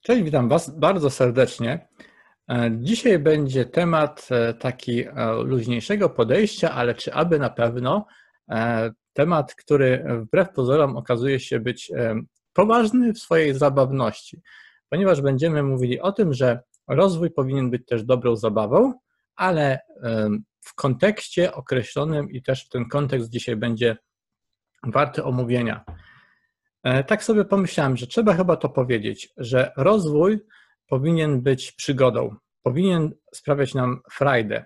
Cześć, witam Was bardzo serdecznie. E, dzisiaj będzie temat e, taki e, luźniejszego podejścia, ale czy aby na pewno temat, który wbrew pozorom okazuje się być poważny w swojej zabawności, ponieważ będziemy mówili o tym, że rozwój powinien być też dobrą zabawą, ale w kontekście określonym i też ten kontekst dzisiaj będzie warty omówienia. E, tak sobie pomyślałem, że trzeba chyba to powiedzieć, że rozwój powinien być przygodą, powinien sprawiać nam frajdę,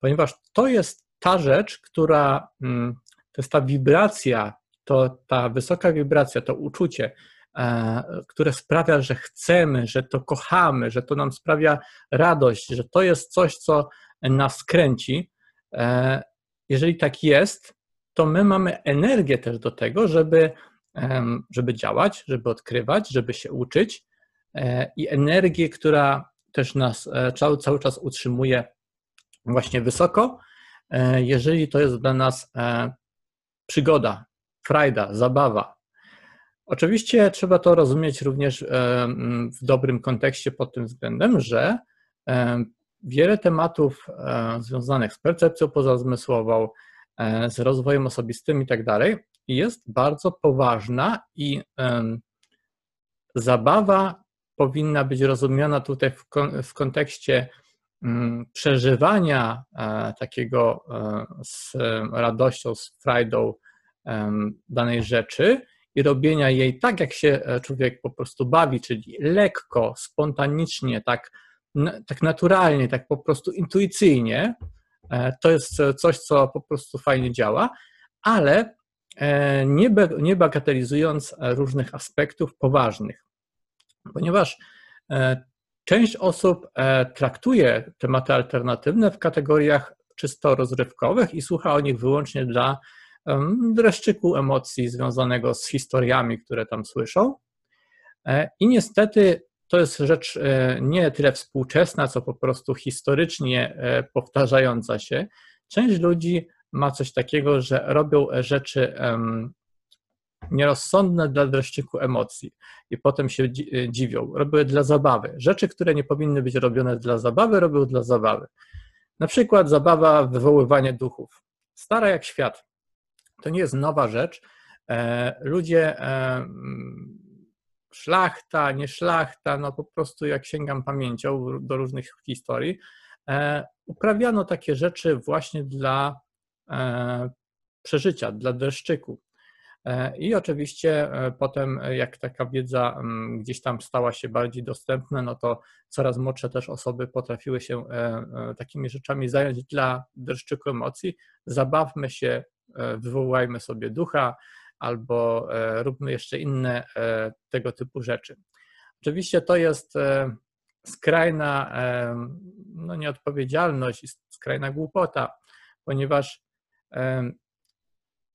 ponieważ to jest ta rzecz, która, mm, to jest ta wibracja, to ta wysoka wibracja, to uczucie, e, które sprawia, że chcemy, że to kochamy, że to nam sprawia radość, że to jest coś, co nas kręci. E, jeżeli tak jest, to my mamy energię też do tego, żeby żeby działać, żeby odkrywać, żeby się uczyć e, i energię, która też nas e, cały, czas utrzymuje właśnie wysoko, e, jeżeli to jest dla nas przygoda, frajda, zabawa. Oczywiście trzeba to rozumieć również w dobrym kontekście pod tym względem, że wiele tematów związanych z percepcją pozazmysłową, z rozwojem osobistym i tak dalej, jest bardzo poważna i zabawa powinna być rozumiana tutaj w, kon, w kontekście um, przeżywania e, takiego e, z radością, z frajdą danej rzeczy i robienia jej tak, jak się e, człowiek po prostu bawi, czyli lekko, spontanicznie, tak, tak naturalnie, tak po prostu intuicyjnie. To jest coś, co po prostu fajnie działa, ale E, nie bagatelizując różnych aspektów poważnych, ponieważ e, część osób e, traktuje tematy alternatywne w kategoriach czysto rozrywkowych i słucha o nich wyłącznie dla dreszczyku emocji związanego z historiami, które tam słyszą. I niestety to jest rzecz nie tyle współczesna, co po prostu historycznie powtarzająca się. Część ludzi ma coś takiego, że robią rzeczy nierozsądne dla dreszczyku emocji i potem się e, dziwią. Robią dla zabawy. Rzeczy, które nie powinny być robione dla zabawy, robią dla zabawy. Na przykład zabawa wywoływanie duchów. Stara jak świat. To nie jest nowa rzecz. E, ludzie, e, szlachta, nie szlachta, no po prostu jak sięgam pamięcią do różnych historii, uprawiano takie rzeczy właśnie dla E, przeżycia, dla dreszczyku. E, I oczywiście e, potem, jak taka wiedza mm, gdzieś tam stała się bardziej dostępna, no to coraz młodsze też osoby potrafiły się takimi rzeczami zająć dla dreszczyku emocji. Zabawmy się, wywołajmy sobie ducha, albo róbmy jeszcze inne tego typu rzeczy. Oczywiście to jest skrajna no, nieodpowiedzialność i skrajna głupota, ponieważ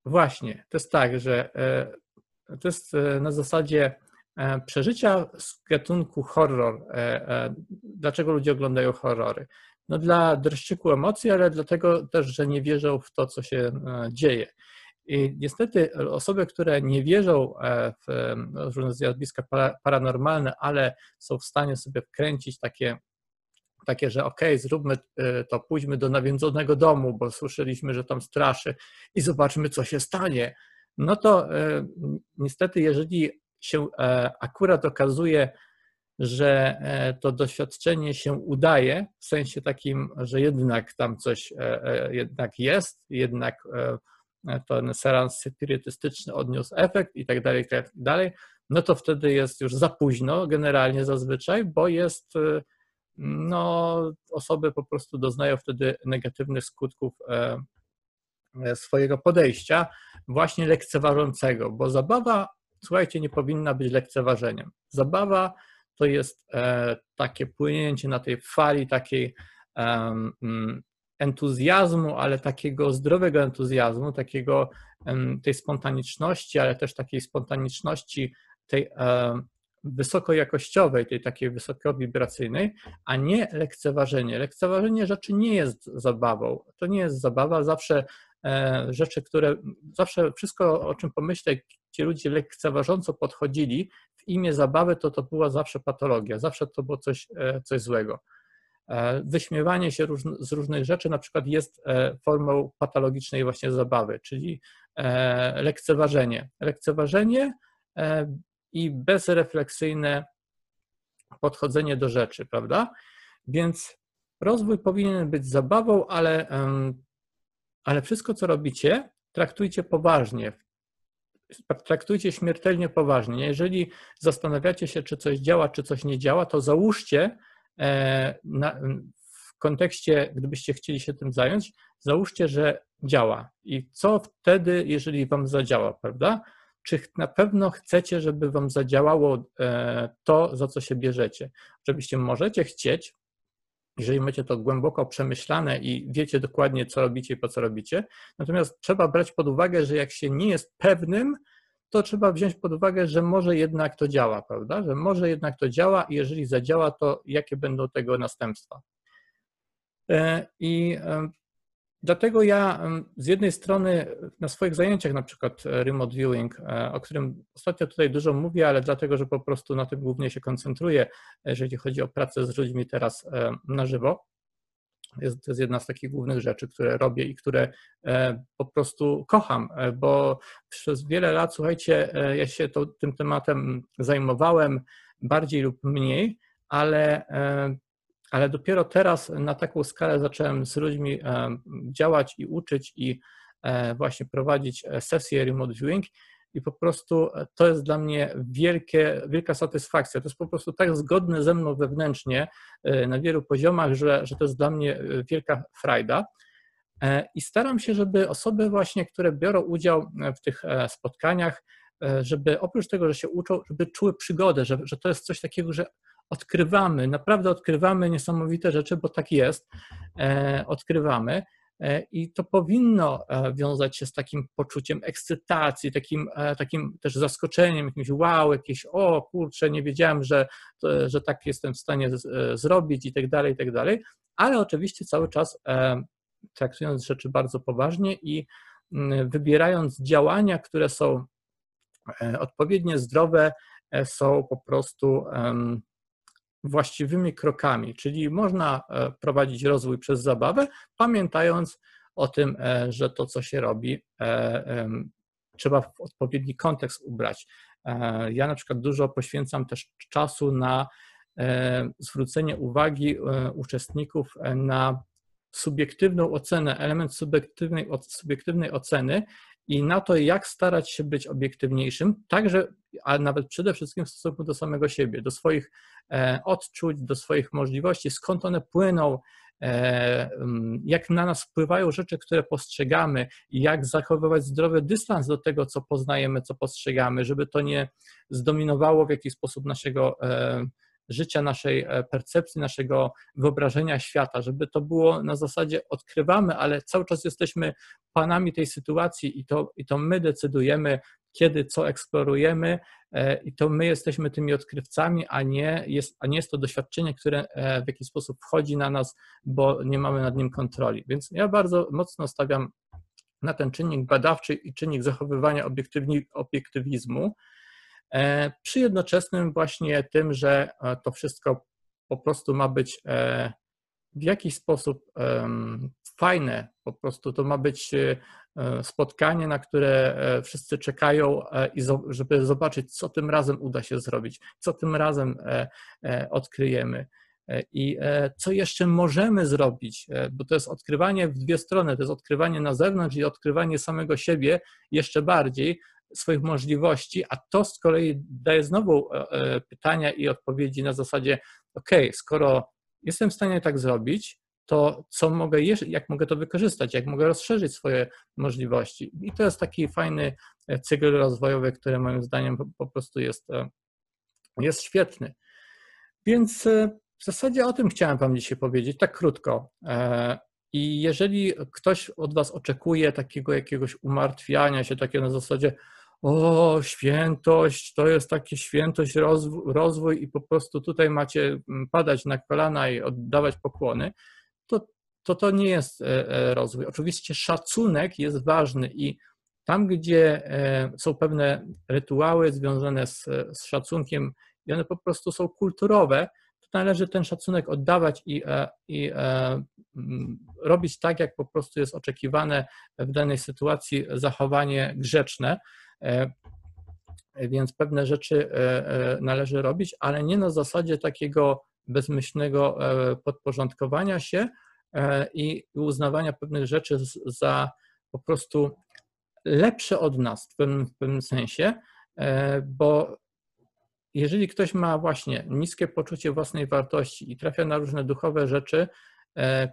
Właśnie, to jest tak, że e, to jest e, na zasadzie e, przeżycia z gatunku horror. Dlaczego ludzie oglądają horrory? No dla dreszczyku emocji, ale dlatego też, że nie wierzą w to, co się dzieje. I niestety osoby, które nie wierzą w różne zjawiska paranormalne, ale są w stanie sobie wkręcić takie takie, że ok, zróbmy y, to, pójdźmy do nawiedzonego domu, bo słyszeliśmy, że tam straszy i zobaczmy, co się stanie. No to y, niestety, jeżeli się e, akurat okazuje, że e, to doświadczenie się udaje, w sensie takim, że jednak tam coś e, jednak jest, jednak ten seans spirytystyczny odniósł efekt i tak dalej, i tak dalej, no to wtedy jest już za późno generalnie zazwyczaj, bo jest no, osoby po prostu doznają wtedy negatywnych skutków e, e, swojego podejścia, właśnie lekceważącego, bo zabawa, słuchajcie, nie powinna być lekceważeniem. Zabawa to jest e, takie płynięcie na tej fali takiej entuzjazmu, ale takiego zdrowego entuzjazmu, takiego tej spontaniczności, ale też takiej spontaniczności tej wysokojakościowej, tej takiej wysokowibracyjnej, a nie lekceważenie. Lekceważenie rzeczy nie jest zabawą. To nie jest zabawa. Zawsze e, rzeczy, które, zawsze wszystko, o czym pomyślę, ci ludzie lekceważąco podchodzili w imię zabawy, to to była zawsze patologia, zawsze to było coś, coś złego. Wyśmiewanie się z różnych rzeczy na przykład jest formą patologicznej właśnie zabawy, czyli lekceważenie. Lekceważenie i bezrefleksyjne podchodzenie do rzeczy, prawda? Więc rozwój powinien być zabawą, ale, ale wszystko, co robicie, traktujcie poważnie. Traktujcie śmiertelnie poważnie. Jeżeli zastanawiacie się, czy coś działa, czy coś nie działa, to załóżcie e, w kontekście, gdybyście chcieli się tym zająć, załóżcie, że działa. I co wtedy, jeżeli wam zadziała, prawda? Czy na pewno chcecie, żeby Wam zadziałało e, to, za co się bierzecie. Oczywiście możecie chcieć, jeżeli macie to głęboko przemyślane i wiecie dokładnie, co robicie i po co robicie. Natomiast trzeba brać pod uwagę, że jak się nie jest pewnym, to trzeba wziąć pod uwagę, że może jednak to działa, prawda? Że może jednak to działa i jeżeli zadziała, to jakie będą tego następstwa. E, I e, Dlatego ja z jednej strony na swoich zajęciach, na przykład e, remote viewing, e, o którym ostatnio tutaj dużo mówię, ale dlatego, że po prostu na tym głównie się koncentruję, jeżeli chodzi o pracę z ludźmi teraz e, na żywo. Jest, to jest jedna z takich głównych rzeczy, które robię i które po prostu kocham, bo przez wiele lat, słuchajcie, ja się to, tym tematem zajmowałem bardziej lub mniej, ale ale dopiero teraz na taką skalę zacząłem z ludźmi e, działać i uczyć i e, właśnie prowadzić e, sesje remote viewing i po prostu to jest dla mnie wielkie, wielka satysfakcja. To jest po prostu tak zgodne ze mną wewnętrznie na wielu poziomach, że, że to jest dla mnie wielka frajda. I staram się, żeby osoby właśnie, które biorą udział w tych spotkaniach, żeby oprócz tego, że się uczą, żeby czuły przygodę, że, że to jest coś takiego, że odkrywamy, naprawdę odkrywamy niesamowite rzeczy, bo tak jest, e, odkrywamy. E, I to powinno e, wiązać się z takim poczuciem ekscytacji, takim, takim też zaskoczeniem, jakimś wow, jakieś o kurczę, nie wiedziałem, że, że tak jestem w stanie zrobić i tak dalej, i tak dalej, ale oczywiście cały czas traktując rzeczy bardzo poważnie i wybierając działania, które są odpowiednio zdrowe, są po prostu właściwymi krokami, czyli można e, prowadzić rozwój przez zabawę, pamiętając o tym, e, że to, co się robi, e, trzeba w odpowiedni kontekst ubrać. Ja na przykład dużo poświęcam też czasu na zwrócenie uwagi uczestników na subiektywną ocenę, element subiektywnej, subiektywnej oceny i na to, jak starać się być obiektywniejszym, także, a nawet przede wszystkim w stosunku do samego siebie, do swoich e, odczuć, do swoich możliwości, skąd one płyną, e, jak na nas wpływają rzeczy, które postrzegamy jak zachowywać zdrowy dystans do tego, co poznajemy, co postrzegamy, żeby to nie zdominowało w jakiś sposób naszego e, życia, naszej e, percepcji, naszego wyobrażenia świata, żeby to było na zasadzie odkrywamy, ale cały czas jesteśmy panami tej sytuacji i to, i to my decydujemy, kiedy co eksplorujemy e, i to my jesteśmy tymi odkrywcami, a nie jest, a nie jest to doświadczenie, które e, w jakiś sposób wchodzi na nas, bo nie mamy nad nim kontroli. Więc ja bardzo mocno stawiam na ten czynnik badawczy i czynnik zachowywania obiektywizmu, przy jednoczesnym właśnie tym, że e, to wszystko po prostu ma być e, w jakiś sposób fajne, po prostu to ma być spotkanie, na które wszyscy czekają, żeby zobaczyć, co tym razem uda się zrobić, co tym razem odkryjemy. I co jeszcze możemy zrobić, bo to jest odkrywanie w dwie strony, to jest odkrywanie na zewnątrz i odkrywanie samego siebie jeszcze bardziej, swoich możliwości, a to z kolei daje znowu e, e, pytania i odpowiedzi na zasadzie, ok, skoro jestem w stanie tak zrobić, to co mogę jak mogę to wykorzystać, jak mogę rozszerzyć swoje możliwości. I to jest taki fajny e, cykl rozwojowy, który moim zdaniem po prostu jest, jest świetny. Więc w zasadzie o tym chciałem Wam dzisiaj powiedzieć, tak krótko. I jeżeli ktoś od Was oczekuje takiego jakiegoś umartwiania się, takiego na zasadzie, o, świętość, to jest takie świętość, rozwój, rozwój i po prostu tutaj macie mm, padać na kolana i oddawać pokłony, to to, to nie jest e, e, rozwój. Oczywiście szacunek jest ważny i tam, gdzie są pewne rytuały związane z, z szacunkiem i one po prostu są kulturowe, to należy ten szacunek oddawać i, i robić tak, jak po prostu jest oczekiwane w danej sytuacji, zachowanie grzeczne. Więc pewne rzeczy należy robić, ale nie na zasadzie takiego bezmyślnego podporządkowania się, E, i uznawania pewnych rzeczy za po prostu lepsze od nas w pewnym, w pewnym sensie, e, bo jeżeli ktoś ma właśnie niskie poczucie własnej wartości i trafia na różne duchowe rzeczy, e,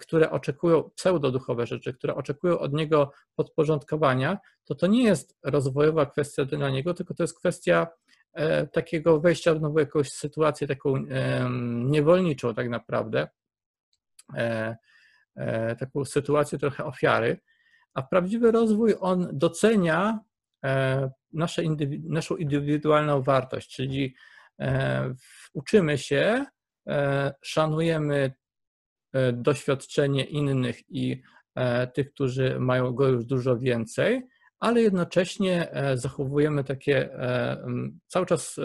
które oczekują, pseudoduchowe rzeczy, które oczekują od niego podporządkowania, to to nie jest rozwojowa kwestia dla niego, tylko to jest kwestia takiego wejścia w nową jakąś sytuację taką niewolniczą tak naprawdę. E, taką sytuację trochę ofiary, a prawdziwy rozwój on docenia e, nasze naszą indywidualną wartość, czyli e, uczymy się, szanujemy doświadczenie innych i tych, którzy mają go już dużo więcej, ale jednocześnie zachowujemy takie cały czas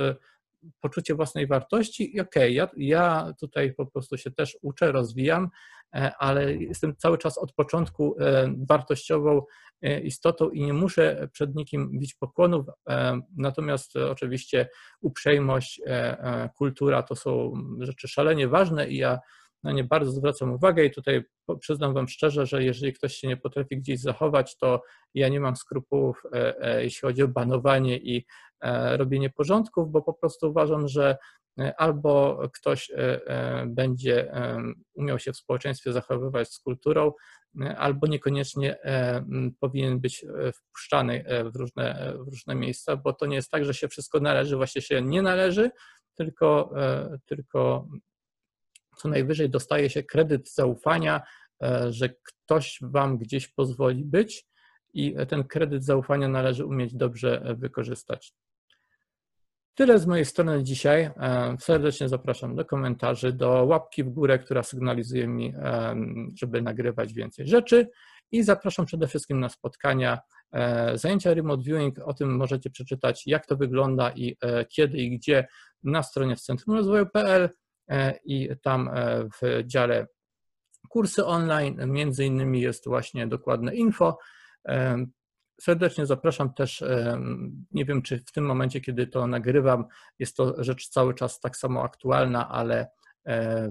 poczucie własnej wartości i okej, okay, ja, ja tutaj po prostu się też uczę, rozwijam, e, ale jestem cały czas od początku e, wartościową e, istotą i nie muszę przed nikim bić pokłonów, natomiast oczywiście uprzejmość, kultura to są rzeczy szalenie ważne i ja na nie bardzo zwracam uwagę i tutaj przyznam Wam szczerze, że jeżeli ktoś się nie potrafi gdzieś zachować, to ja nie mam skrupułów, jeśli chodzi o banowanie i E, robienie porządków, bo po prostu uważam, że e, albo ktoś e, będzie umiał się w społeczeństwie zachowywać z kulturą, albo niekoniecznie powinien być wpuszczany w różne, w różne miejsca, bo to nie jest tak, że się wszystko należy, właśnie się nie należy, tylko, tylko co najwyżej dostaje się kredyt zaufania, że ktoś wam gdzieś pozwoli być i ten kredyt zaufania należy umieć dobrze wykorzystać. Tyle z mojej strony dzisiaj. E, serdecznie zapraszam do komentarzy, do łapki w górę, która sygnalizuje mi, e, żeby nagrywać więcej rzeczy. I zapraszam przede wszystkim na spotkania, e, zajęcia remote viewing. O tym możecie przeczytać, jak to wygląda i kiedy i gdzie na stronie w Centrum Rozwoju.pl i tam w dziale kursy online, między innymi jest właśnie dokładne info. Serdecznie zapraszam też, nie wiem czy w tym momencie, kiedy to nagrywam, jest to rzecz cały czas tak samo aktualna, ale E,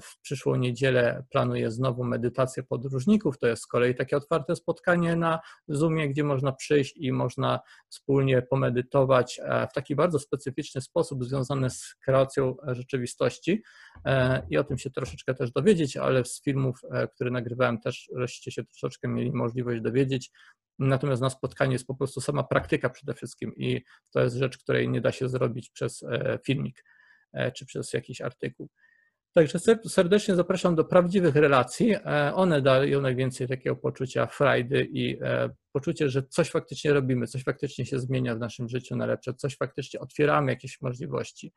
w przyszłą niedzielę planuję znowu medytację podróżników. To jest z kolei takie otwarte spotkanie na Zoomie, gdzie można przyjść i można wspólnie pomedytować e, w taki bardzo specyficzny sposób związany z kreacją rzeczywistości. E, I o tym się troszeczkę też dowiedzieć, ale z filmów, które nagrywałem, też żeście się troszeczkę mieli możliwość dowiedzieć. Natomiast na spotkanie jest po prostu sama praktyka przede wszystkim i to jest rzecz, której nie da się zrobić przez filmik czy przez jakiś artykuł. Także serdecznie zapraszam do prawdziwych relacji. E, one dają najwięcej takiego poczucia frajdy i e, poczucie, że coś faktycznie robimy, coś faktycznie się zmienia w naszym życiu na lepsze, coś faktycznie otwieramy jakieś możliwości,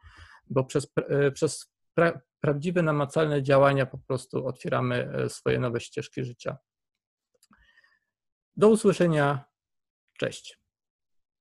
bo przez, e, przez pra, prawdziwe, namacalne działania po prostu otwieramy swoje nowe ścieżki życia. Do usłyszenia. Cześć.